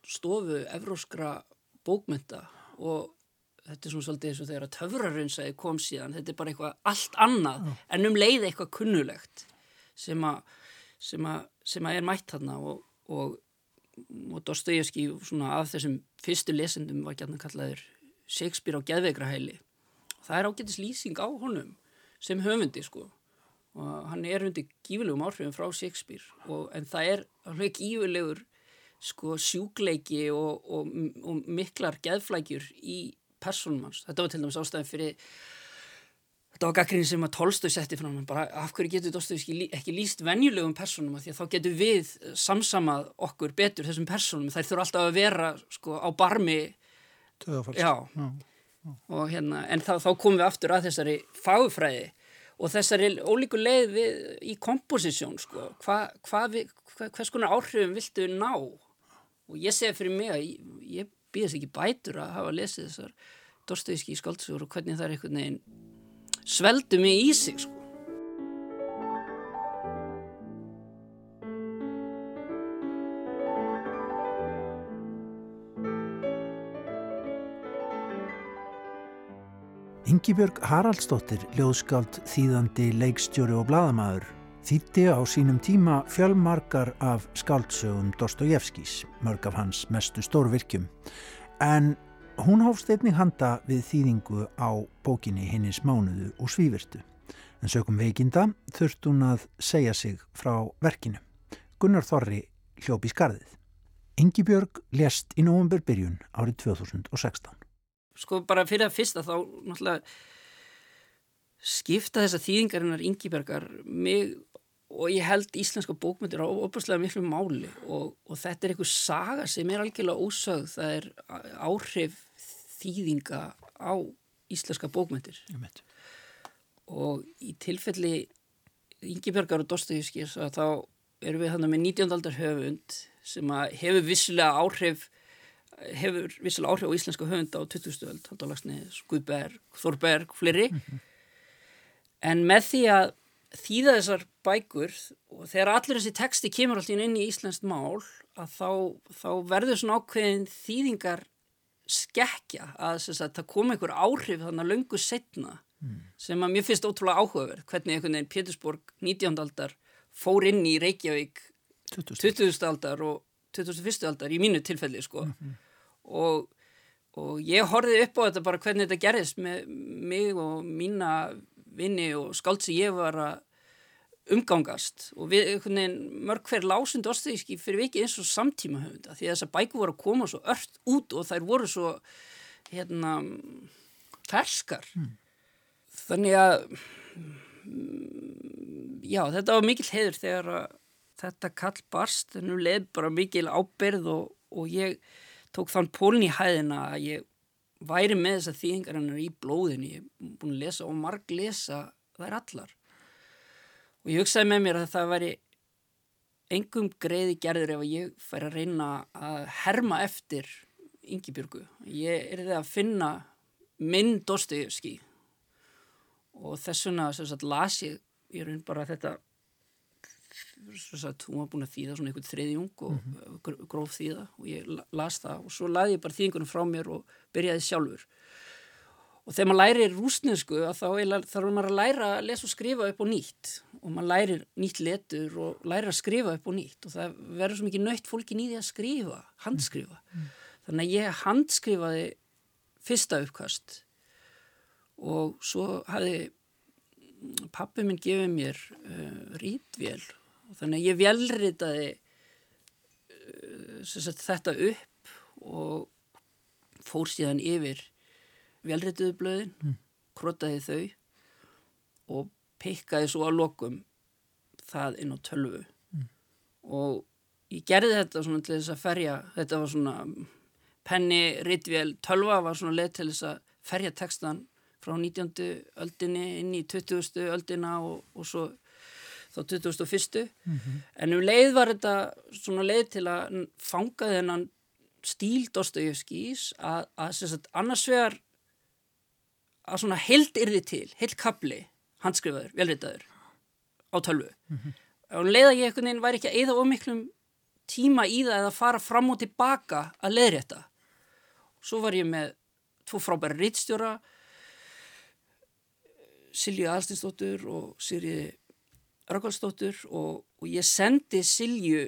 stofu evróskra bókmynda og þetta er svona svolítið eins og þegar að töfrarunnsæði kom síðan, þetta er bara eitthvað allt annað Já. en um leið eitthvað kunnulegt sem að, sem að, sem að er mætt þarna og, og, og Dostoyevski svona af þessum fyrstu lesendum var gætna kallaður Shakespeare á geðveikrahæli og það er ágættis lýsing á honum sem höfundi sko og hann er undir gífilegum áhrifum frá Shakespeare og, en það er alveg gífilegur sko, sjúkleiki og, og, og miklar geðflækjur í personum hans. Þetta var til dæmis ástæðin fyrir þetta var gaggrinni sem að Tolstói setti frá hann bara af hverju getur Dostoyevski ekki líst venjulegum personum að því að þá getur við samsamað okkur betur þessum personum þær þurfa alltaf að vera sko á barmi Töðafalst. Já. Já. Já. Og hérna en þá, þá komum við aftur að þessari fagfræði og þessari ólíku leið við, í komposisjón sko, hva, hva hva, hvers konar áhrifum viltu ná og ég segi fyrir mig að ég, ég býðast ekki bætur að hafa lesið þessar Dostoyevski skáldsögur og hvernig það er einhvern veginn sveldu mig í sig sko. Yngibjörg Haraldsdóttir, ljóðskáld, þýðandi, leikstjóri og bladamæður, þýtti á sínum tíma fjölmarkar af skáldsögum Dostojevskis, mörg af hans mestu stórvirkjum. En hún hófst einnig handa við þýðingu á bókinni hinnis mánuðu og svívirtu. En sögum veikinda þurft hún að segja sig frá verkinu. Gunnar Þorri hljópi skarðið. Yngibjörg lést í nógumbur byrjun árið 2016 sko bara fyrir að fyrsta þá náttúrulega skipta þessa þýðingarinnar yngibergar mig og ég held íslenska bókmyndir á opastlega miklu máli og, og þetta er einhver saga sem er algjörlega ósögð það er áhrif þýðinga á íslenska bókmyndir og í tilfelli Ingibergar og Dostoyevskis þá erum við hann með 19. aldar höfund sem hefur vissulega áhrif hefur vissilega áhrif á íslenska höfund á 2000. öld, Haldalagsni, Skuðberg, Þorberg, fleiri mm -hmm. en með því að þýða þessar bækur og þegar allir þessi texti kemur alltaf inn í íslenskt mál að þá, þá verður svona ákveðin þýðingar skekja að, að það kom einhver áhrif þannig að löngu setna mm. sem að mér finnst ótrúlega áhugaverð hvernig einhvern veginn Pétursborg 19. aldar fór inn í Reykjavík 20. aldar og 2001. aldar í mínu tilfelli sko mm -hmm og, og ég horfið upp á þetta bara hvernig þetta gerðist með mig og mína vinni og skáld sem ég var að umgangast. Og við, mörg hver lásund orðstíðiski fyrir vikið eins og samtíma höfunda því að þessar bæku voru að koma svo ört út og þær voru svo hérna ferskar. Mm. þannig að já þetta var mikil heiður þegar þetta kall barst. En nú leið bara mikil ábyrð og, og ég tók þann pólun í hæðina að ég væri með þessa þýðingar hennar í blóðinu, ég er búin að lesa og marg lesa þær allar og ég hugsaði með mér að það væri engum greiði gerður ef ég fær að reyna að herma eftir Yngibjörgu. Ég er það að finna minn Dostoyevski og þess vegna las ég í raun bara þetta sagt, hún var búin að þýða svona einhvern þriðjung og mm -hmm. gróf þýða og ég las það og svo laði ég bara þýðingunum frá mér og byrjaði sjálfur. Og þegar maður lærir rúsnesku þá þarf maður að læra að lesa og skrifa upp og nýtt. Og maður lærir nýtt letur og lærir að skrifa upp og nýtt. Og það verður svo mikið nöytt fólkin í því að skrifa, handskrifa. Mm. þannig að ég handskrifaði fyrsta uppkast. Og svo hafi pappi minn gefið mér uh, rítvél þannig að ég velritaði uh, sagt, þetta upp og fór síðan yfir velrituðu blöðin, mm. krotaði þau og peikaði svo að lokum það inn á tölvu mm. og ég gerði þetta svona til þess að ferja, þetta var svona penni, ritvél, tölva var svona leið til þess að ferja textan frá 19. öldinni inn í 20. öldina og, og svo þá 2001. Mm -hmm. En um leið var þetta svona leið til að fanga þennan stíl Dostoyevskís að, að sagt, annars vegar að svona held yrði til, held kabli handskrifaður, velritaður á tölvu. Mm -hmm. Og um leið að ég einhvern veginn væri ekki að eða ómiklum tíma í það eða fara fram og tilbaka að leiðrétta. Svo var ég með tvo frábæri rittstjóra Silju Aðstinsdóttur og Sirri Röggvaldsdóttur og, og ég sendi Silju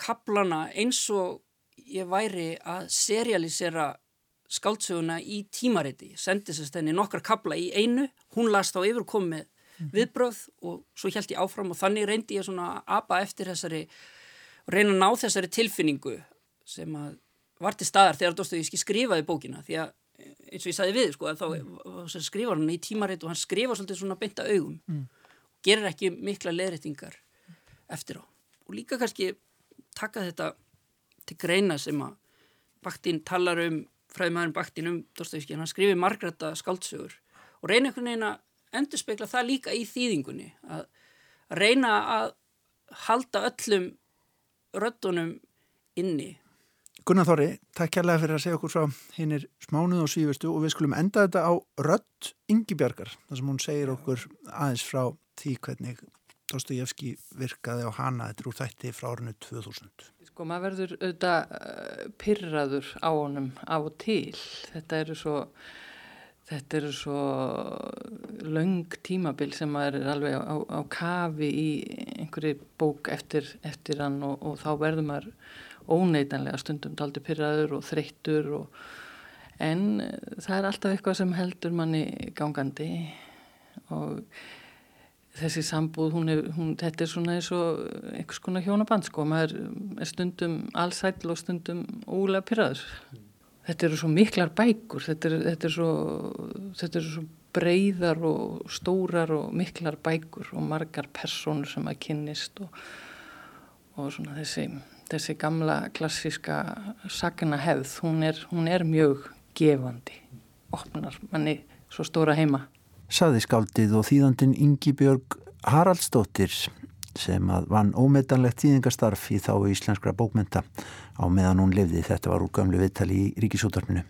kaplana eins og ég væri að serialisera skáltsöguna í tímariti. Sendi sérst henni nokkar kapla í einu, hún las þá yfir komið mhm. viðbröð og svo held ég áfram og þannig reyndi ég svona að apa eftir þessari, reyna að ná þessari tilfinningu sem að var til staðar þegar Dostoyevski skrifaði bókina því að eins og ég sagði við sko að þá mm. skrifar hann í tímaritt og hann skrifar svolítið svona beinta augum mm. Gerir ekki mikla leðrættingar eftir á. Og líka kannski taka þetta til greina sem að Baktinn talar um fræðumæðurinn Baktinn um Dostoyevski hann skrifir margrata skáldsögur og reyna einhvern veginn að endur spekla það líka í þýðingunni að reyna að halda öllum röddunum inni Gunnar Þorri, takk kærlega fyrir að segja okkur frá hinnir smánuð og svífustu og við skulum enda þetta á rött Yngibjörgar, þar sem hún segir okkur aðeins frá því hvernig Dostojevski virkaði á hana þetta úr þætti frá árinu 2000. Sko maður verður auðvitað uh, pyrraður á honum af og til. Þetta eru svo, þetta eru svo laung tímabil sem maður er alveg á, á kafi í einhverju bók eftir, eftir hann og, og þá verður maður óneitanlega stundum daldi pyrraður og þreyttur og, en eh, það er alltaf eitthvað sem heldur manni gangandi og þessi sambúð, hún er, hún, þetta er svona eins og einhvers konar hjónaband sko, maður er stundum allsætl og stundum ólega pyrraður. Þetta eru svo miklar bækur, þetta eru er svo, er svo breyðar og stórar og miklar bækur og margar personur sem að kynnist og, og svona þessi þessi gamla klassíska sagna hefð, hún er, hún er mjög gefandi, opnar manni svo stóra heima. Saði skáldið og þýðandin Ingi Björg Haraldsdóttir sem að vann ómetanlegt þýðingastarf í þá íslenskra bókmynda á meðan hún lifði, þetta var úr gamlu viðtali í Ríkisútarpinu.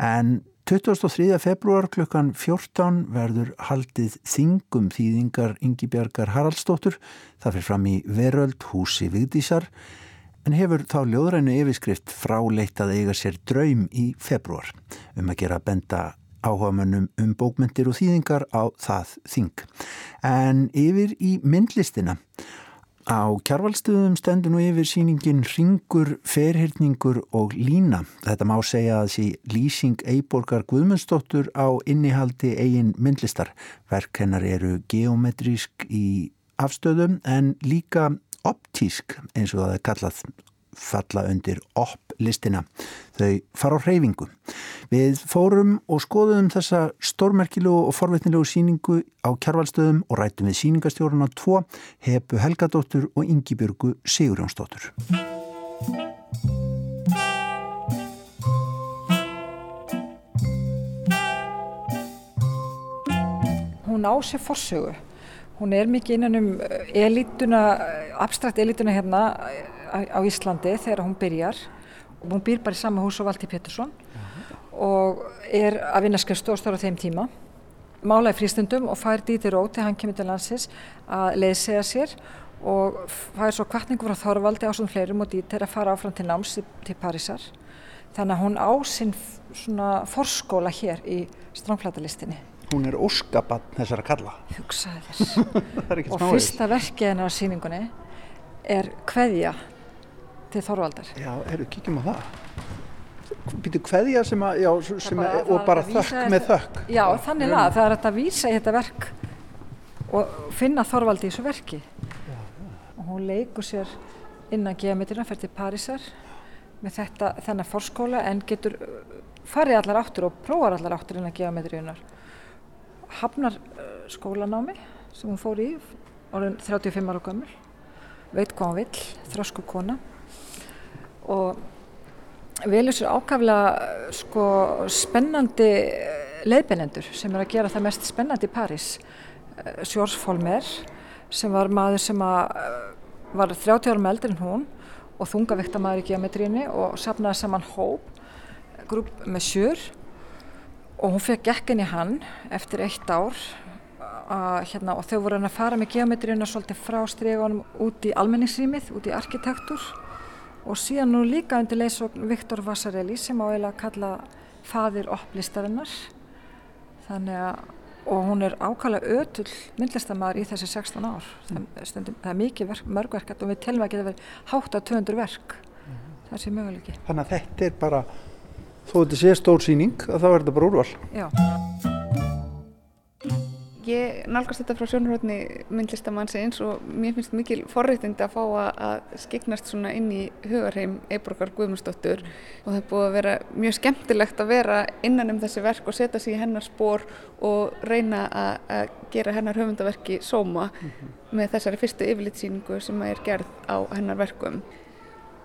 En 23. februar klukkan 14 verður haldið þingum þýðingar Ingi Björgar Haraldsdóttur, það fyrir fram í Veröld húsi Vigdísar en hefur þá ljóðrænu yfirskrift fráleitt að eiga sér draum í februar um að gera benda áhugamönnum um bókmyndir og þýðingar á það þing. En yfir í myndlistina á kjarvalstuðum stendur nú yfir síningin Ringur, Ferhyrningur og Lína. Þetta má segja að sí lýsing Eiborgar Guðmundsdóttur á innihaldi eigin myndlistar. Verk hennar eru geometrísk í afstöðum en líka optísk eins og það er kallað falla undir opp-listina. Þau fara á hreyfingu. Við fórum og skoðum þessa stórmerkilegu og forvetnilegu síningu á kjarvalstöðum og rættum við síningastjórun á tvo, Hepu Helgadóttur og Yngibjörgu Sigurjónsdóttur. Hún á sér forsögu Hún er mikið innan um elítuna, abstrakt elítuna hérna á Íslandi þegar hún byrjar. Og hún býr bara í sama hús og Valti Pettersson og er að vinna skrifstofstóra á þeim tíma. Málaði frístundum og fær Díti Rót þegar hann kemur til landsins að leiðsega sér og fær svo kvartningu frá Þorvaldi á svona fleirum og Díti er að fara áfram til náms til Parísar. Þannig að hún á sinn svona forskóla hér í strandflatalistinni. Hún er óskabann þessara kalla. Hugsaði þess. og fyrsta verkið hennar á síningunni er Kveðja til Þorvaldar. Já, eru, kíkjum á það. Býtu Kveðja sem að, já, sem bara, er, og bara þökk með þökk. Já, þannig að það er að vísa í þetta verk og finna Þorvaldi í þessu verki. Já, já. Og hún leikur sér innan geometrina, fer til Parísar með þetta, þennan fórskóla en getur farið allar áttur og prófar allar áttur innan geometriunar. Hafnar skólanámi sem hún fór í, orðin 35 ára gömul, veit hvað hún vill, þrosku kona. Og velur sér ákaflega sko, spennandi leiðbeinendur sem er að gera það mest spennandi í París. Sjórs Folmer sem var maður sem var 30 árum eldur en hún og þungavikta maður í geometríunni og sapnaði saman hóp, grúp með sjur og hún fekk gekkin í hann eftir eitt ár að, hérna, og þau voru að fara með geometríuna svolítið frá stríðunum út í almenningsrýmið, út í arkitektur. Og síðan nú líka undir leysokn Viktor Vassarelli sem á eiginlega að kalla fadir opplistarinnar þannig að og hún er ákvæmlega ötull myndlistamæður í þessi 16 ár. Það, stundum, það er mikið verk, mörgverkert og við telum að geta verið hátt á 200 verk. Mm. Það sé möguleiki. Þannig að þetta er bara þó þetta sé stór síning að er þetta bara úrval Já Ég nálgast þetta frá sjónurhóttni myndlistamannsins og mér finnst mikil forréttindi að fá að skiknast svona inn í hugarheim Eiborgar Guðmundsdóttur og það er búið að vera mjög skemmtilegt að vera innan um þessi verk og setja sig í hennar spór og reyna að gera hennar höfundaverki sóma mm -hmm. með þessari fyrstu yfirlitsýningu sem er gerð á hennar verkum.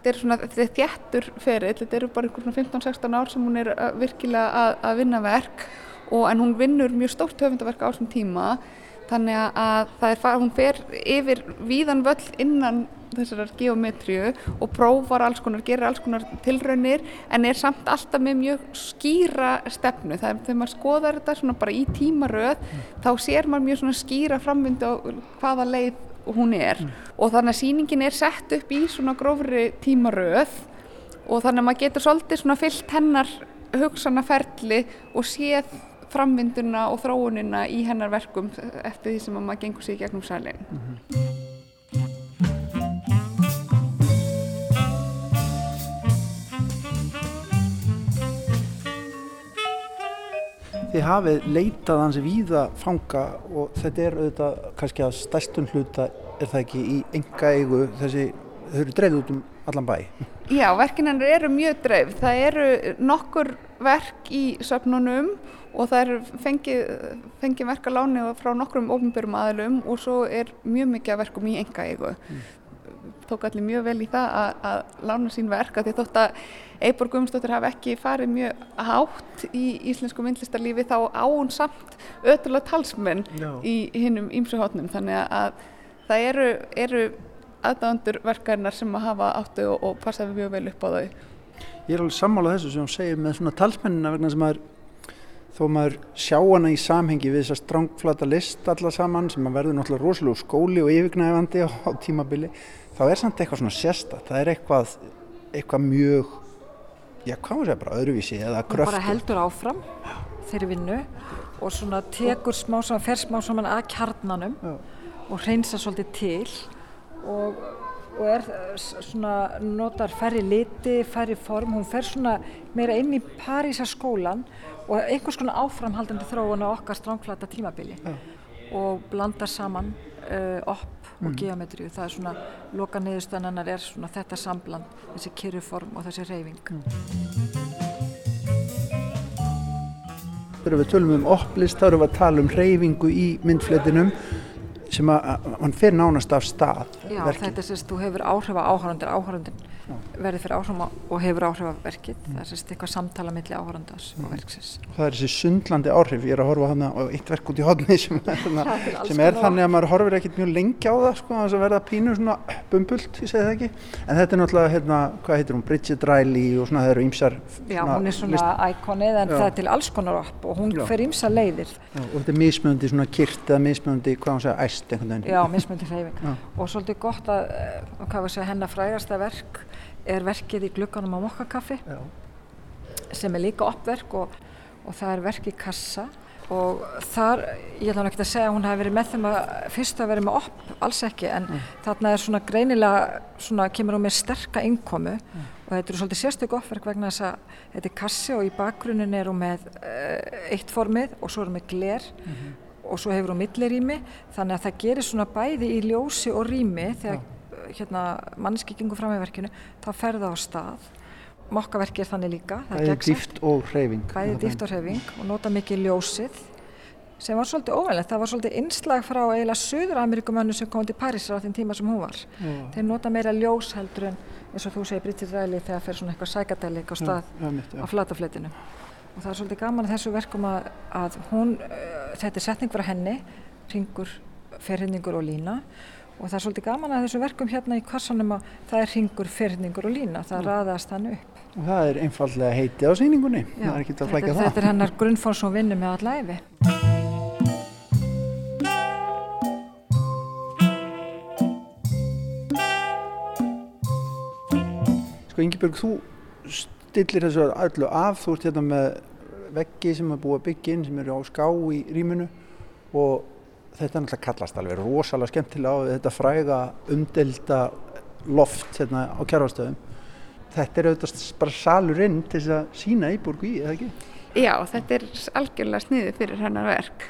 Þetta er svona, þetta er þjættur ferill, þetta eru bara einhvern 15-16 ár sem hún er virkilega að, að vinna verk og en hún vinnur mjög stórt höfundaverk á þessum tíma þannig að er, hún fer yfir víðan völl innan þessar geometriu og prófar alls konar, gerir alls konar tilraunir en er samt alltaf með mjög skýra stefnu. Það er þegar maður skoðar þetta svona bara í tímaröð mm. þá sér maður mjög svona skýra framvindu á hvaða leið hún er mm. og þannig að síningin er sett upp í svona grófri tímaröð og þannig að maður getur svolítið svona fyllt hennar hugsanaferli og séð framvinduna og þróunina í hennar verkum eftir því sem maður gengur sér gegnum sælinn. Mm -hmm. Þið hafið leitað hans víða fanga og þetta er auðvitað kannski að stærstun hluta er það ekki í enga eigu þessi, þau eru dreifð út um allan bæ. Já, verkinan eru mjög dreifð. Það eru nokkur verk í söfnunum og það er fengið, fengið verk að láni frá nokkrum ofnbjörnum aðlum og svo er mjög mikið verkum í enga eigu. Mm. Tók allir mjög vel í það að, að lána sín verk að því þótt að Eibor Guðmundsdóttir hafi ekki farið mjög hátt í íslensku myndlistarlífi þá án samt ötulega talsmenn Já. í hinnum ímsuhóttnum þannig að það eru, eru aðdándur verkarinnar sem að hafa áttu og, og passaði mjög vel upp á þau. Ég er alveg sammálað þessu sem hún segir með svona talsmennina vegna sem að þó maður sjá hana í samhengi við þessa strángflata list alla saman sem að verður náttúrulega rosalega skóli og yfirgnæfandi á, á tímabili þá er samt eitthvað svona sérsta það er eitthvað, eitthvað mjög já hvað maður segja bara öðruvísi eða gröftur. Það bara heldur áfram þeirri vinnu og svona tekur smá saman, fer smá saman að kjarnanum já. og hreinsa svolítið til og, og er svona notar færri liti, færri form hún fer svona meira inn í Parísa skólan og einhvers konar áframhaldandi þróun á okkar strángflata tímabili ja. og blanda saman uh, opp mm. og geometriu það er svona, loka niðurstannar er svona þetta sambland, þessi kyrruform og þessi reyfing mm. Þegar við tölum um opplist þá erum við að tala um reyfingu í myndfletinum sem að, að hann fer nánast af stað Já, verkin. þetta sérst, þú hefur áhrif á áhörundir áhörundin verði fyrir áhrifum og hefur áhrif af verkið. Mm. Það er sérst eitthvað samtala millir áhörandans mm. og verksins. Og það er þessi sundlandi áhrif. Ég er að horfa hana á eitt verk út í hodni sem, sem, sem er þannig að maður horfir ekkert mjög lengi á það sko, að verða pínu svona bumbult, ég segi það ekki. En þetta er náttúrulega, hérna, hvað heitir hún, Bridget Riley og svona, það eru ýmsar... Já, hún er svona íkonið en Já. það er til alls konar upp og hún Já. fer ýmsar leiðir. Já, og þetta er mismöndi svona kyrt eða mismöndi, hvað Já, er verkið í glugganum á mokkakaffi sem er líka uppverk og, og það er verk í kassa og þar, ég ætla ekki að segja að hún hafi verið með þeim að fyrst að verið með upp, alls ekki, en mm. þarna er svona greinilega, svona kemur hún með sterka innkomu mm. og þetta eru svolítið sérstöku uppverk vegna þess að þetta er kassi og í bakgrunin er hún með uh, eitt formið og svo er hún með gler mm -hmm. og svo hefur hún millirými, þannig að það gerir svona bæði í ljósi og rými þegar ja hérna, manneski gengur fram í verkinu þá fer það á stað. Mokkaverki er þannig líka er dýft og hreyfing. Bæði dýft og hreyfing og nota mikið ljósið sem var svolítið óvænlegt það var svolítið innslag frá eiginlega söður Amerikumönnu sem kom til Parísar á þeim tíma sem hún var. Já. þeir nota meira ljós heldur en eins og þú segir Brittir Ræli þegar fer svona eitthvað sækadelik á stað Já, mitt, á flatafletinu og það er svolítið gaman þessu verkum að, að hún, uh, þetta er setning frá henni ringur, ferhinningur og lína og það er svolítið gaman að þessu verkum hérna í kassanum að það er ringur, fyrningur og lína, það mm. raðast hann upp. Og það er einfallega heiti á síningunni, Já, það er ekki að flækja það. Þetta er hennar grunnfór sem vinnur með all æfi. Sko Ingebjörg, þú stillir þessu öllu af, þú ert hérna með veggi sem er búið að byggja inn sem eru á ská í rýmunu og þetta náttúrulega kallast alveg rosalega skemmtilega á þetta fræga umdelda loft hérna á kjárhástöðum. Þetta er auðvitað bara salurinn til þess að sína Íborgu í, eða ekki? Já, þetta er algjörlega sniðið fyrir hennar verk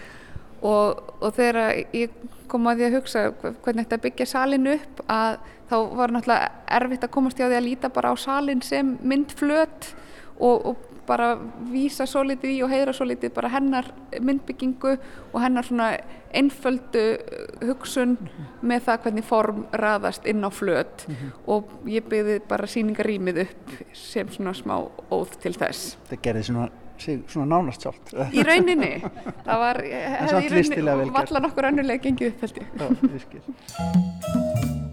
og, og þegar ég kom að því að hugsa hvernig þetta byggja salin upp að þá var náttúrulega erfitt að komast í á því að líta bara á salin sem myndflöt og, og bara vísa svo litið í og heyra svo litið bara hennar myndbyggingu og hennar svona einföldu hugsun mm -hmm. með það hvernig form raðast inn á flöt mm -hmm. og ég byggði bara síningarýmið upp sem svona smá óð til þess. Það gerði svona, svona nánast sjálft. Í rauninni. Það var, hefði í rauninni vallan okkur önnulega gengið upp held ég. Já, virkið.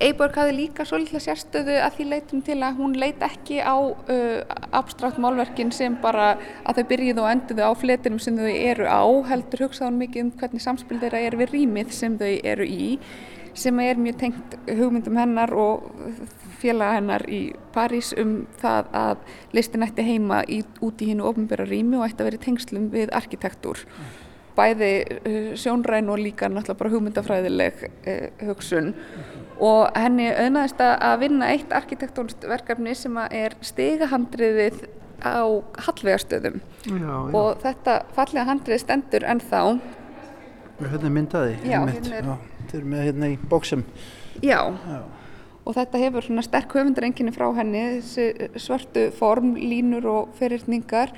Eiborg hafði líka svolítið sérstöðu að því leitum til að hún leit ekki á uh, abstrakt málverkin sem bara að þau byrjuðu og enduðu á fletinum sem þau eru á, heldur hugsaðan mikið um hvernig samspil þeirra er við rýmið sem þau eru í, sem er mjög tengt hugmyndum hennar og félaga hennar í París um það að listin ætti heima í, út í hinnu ofnbæra rými og ætti að vera tengslum við arkitektúr. Bæði uh, sjónræn og líka náttúrulega bara hugmyndafræðileg uh, hugsun og henni auðnaðist að vinna eitt arkitektónstverkefni sem er stigahandriðið á Hallvegastöðum og þetta fallega handrið stendur ennþá. Hérna er myndaði Já, hérna er Þetta er með hérna í bóksum. Já, Já. og þetta hefur svona sterk höfundarenginni frá henni þessi svörtu form, línur og fyrirtningar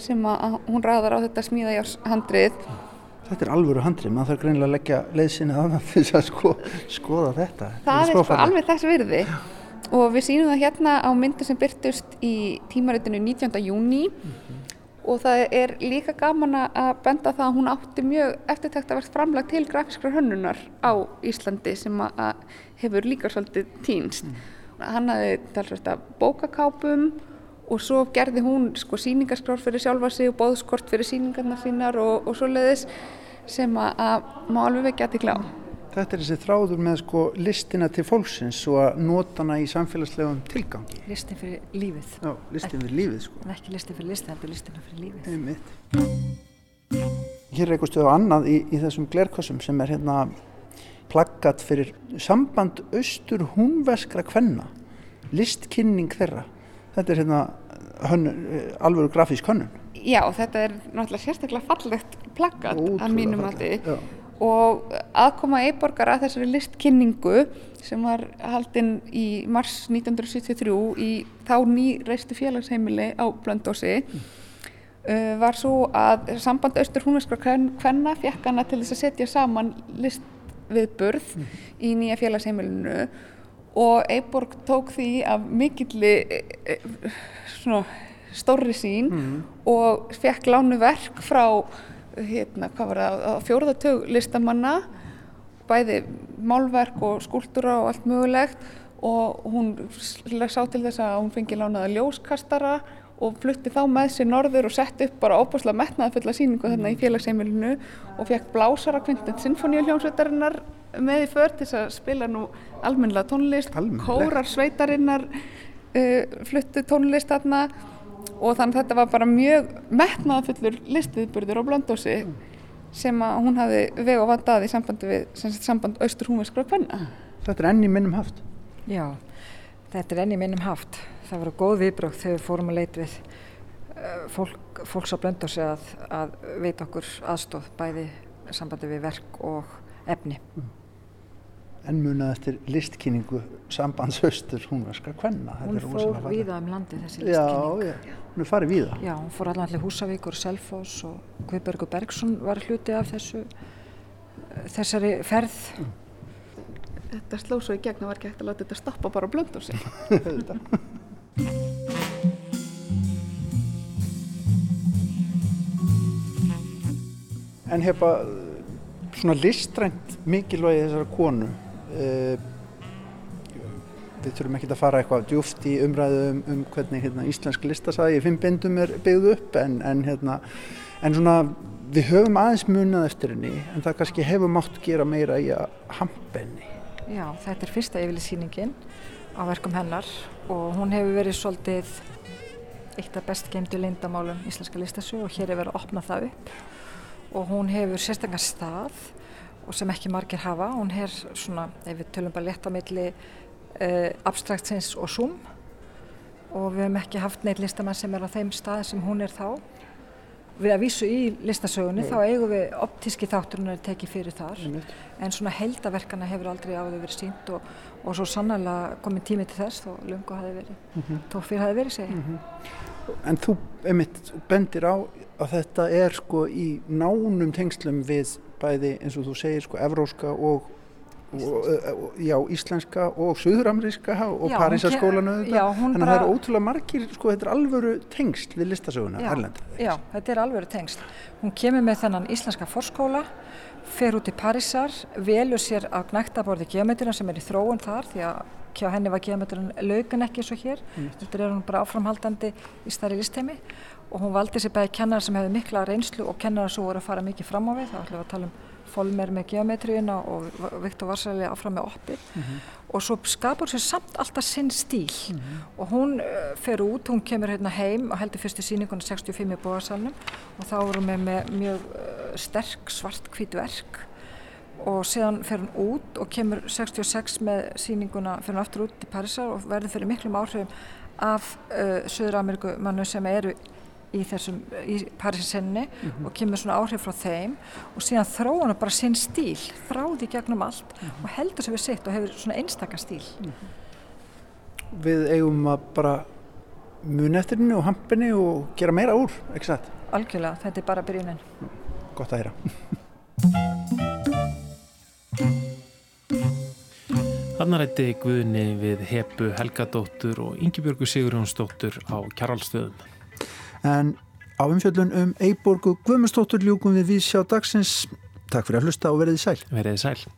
sem að hún ræðar á þetta smíðajárshandrið Þetta er alvöru handrið, maður þarf greinilega að leggja leiðsynið að það til að sko, skoða þetta. Það er, sko alveg þess virði og við sínum það hérna á myndu sem byrtust í tímaritinu 19. júni mm -hmm. og það er líka gaman að benda það að hún átti mjög eftirtækt að verða framlag til grafískra hönnunar á Íslandi sem að hefur líka svolítið týnst. Mm. Hann hafði talsvægt bókakápum og svo gerði hún sko síningaskrár fyrir sjálfa sig og bóðskort fyrir síningarna sínar og, og svo leiðis sem að má alveg vekja til glá. Þetta er þessi þráður með sko listina til fólksins og að nota hana í samfélagslegum tilgangi. Listin fyrir lífið. Já, listin fyrir lífið sko. En ekki listin fyrir listin, þetta er listina fyrir lífið. Einmitt. Hér er eitthvað stöðu annað í, í þessum glerkossum sem er hérna plaggat fyrir samband austur húnveskra kvenna, listkynning þeirra þetta er hérna alveg grafísk hönnun. Já, þetta er náttúrulega sérstaklega fallegt plaggat að mínum að þið og aðkoma Eiborgar að þessari listkynningu sem var haldinn í mars 1973 í þá ný reistu félagsheimili á Blöndósi mm. uh, var svo að samband austur húnveskra kvenna fekk hana til þess að setja saman listviðburð mm. í nýja félagsheimilinu og Eiborg tók því af mikilli e, e, svona stórri sín mm. og fekk lánu verk frá hérna, fjóruðartög listamanna bæði málverk og skúltúra og allt mögulegt og hún sá til þess að hún fengi lánaða ljóskastara og flutti þá með sér norður og sett upp bara óbúslega metnaða fulla síningu þarna í félagsheimilinu og fekk blásara kvintend sinfoníuljónsveitarinnar með í för til að spila nú almennilega tónlist, Almennileg. kórar sveitarinnar uh, fluttu tónlist þarna og þannig að þetta var bara mjög metnaða fullur listiðburður á blöndósi mm. sem að hún hafi veg og vandað í sambandi við samband austur-húnveskra kvenna. Þetta er enni minnum haft? Já, þetta er enni minnum haft. Það voru góð viðbrökt þegar við fórum að leita við uh, fólk, fólks á blöndósi að, að veita okkur aðstóð bæði sambandi við verk og efni. Mm en munað eftir listkynningu sambandsaustur húnverska kvenna. Hún fór víða um landi þessi listkynning. Já, já, hún er farið víða. Já, hún fór allavega Húsavíkur, Selfos og Guðbergur Bergson var hluti af þessu, þessari ferð. Mm. Þetta sló svo í gegn og var ekki hægt að láta þetta stoppa bara og blönda úr sig. En hefa svona listrænt mikilvægi þessara konu Uh, við þurfum ekki að fara eitthvað djúft í umræðu um, um hvernig hérna, íslensk listasæði fimm bindum er byggð upp en, en, hérna, en svona, við höfum aðeins munað eftir henni en það kannski hefur mátt gera meira í að hampa henni. Já, þetta er fyrsta yfirlýsýningin á verkum hennar og hún hefur verið svolítið eitt af best geimdu lindamálum íslenska listasög og hér er verið að opna það upp og hún hefur sérstaklega stað og sem ekki margir hafa. Hún er svona, ef við tölum bara lett á milli uh, abstraktsins og zoom og við hefum ekki haft neitt listamann sem er á þeim stað sem hún er þá. Við að vísu í listasögunni Nei. þá eigum við optíski þátturinn að teki fyrir þar Nei. en svona heldaverkana hefur aldrei áður verið sínt og, og svo sannlega komið tími til þess þó lungu hafi verið, mm -hmm. þó fyrir hafi verið segja. Mm -hmm. En þú, Emitt, bendir á að þetta er sko í nánum tengslum við bæði eins og þú segir sko evróska og, og, og já, íslenska og söðurameríska og Parísaskólan þannig að það eru ótrúlega margir sko þetta er alvöru tengsl við listasöguna já, já, þetta er alvöru tengsl. Hún kemur með þennan íslenska forskóla fer út í Parísar velur sér að knæktaborði geometrina sem er í þróun þar því að hjá henni var geometrin laugan ekki eins og hér. Mm. þetta er hún bara áframhaldandi í starri listeimi og hún valdi sér bæði kennar sem hefði mikla reynslu og kennar sem voru að fara mikið fram á við þá ætlum við að tala um Folmer með geometríuna og Viktor Varsæli áfram með oppi mm -hmm. og svo skapur sér samt alltaf sinn stíl mm -hmm. og hún uh, fer út, hún kemur hérna heim og heldur fyrstu síninguna 65 í bóðarsalunum og þá vorum við með mjög uh, sterk svart hvítu verk og síðan fer hún út og kemur 66 með síninguna, fer hún aftur út í Parísar og verður fyrir miklum áhrifum af uh, Söður Ameríku mannu sem eru í þessum, í Parísinsenni mm -hmm. og kemur svona áhrif frá þeim og síðan þróuna bara sinn stíl þráði gegnum allt mm -hmm. og heldur sem við sitt og hefur svona einstakar stíl mm -hmm. Við eigum að bara muni eftir henni og hampinni og gera meira úr, ekki satt? Algjörlega, þetta er bara byrjunin Gott að heyra Þannig rætti Guðni við Hepu Helgadóttur og Yngibjörgu Sigurjónsdóttur á Kjarvalstöðum En á umfjöldun um Eiborgu Guðmustóttur ljúkum við við sjá dagsins. Takk fyrir að hlusta og verðið sæl. Verðið sæl.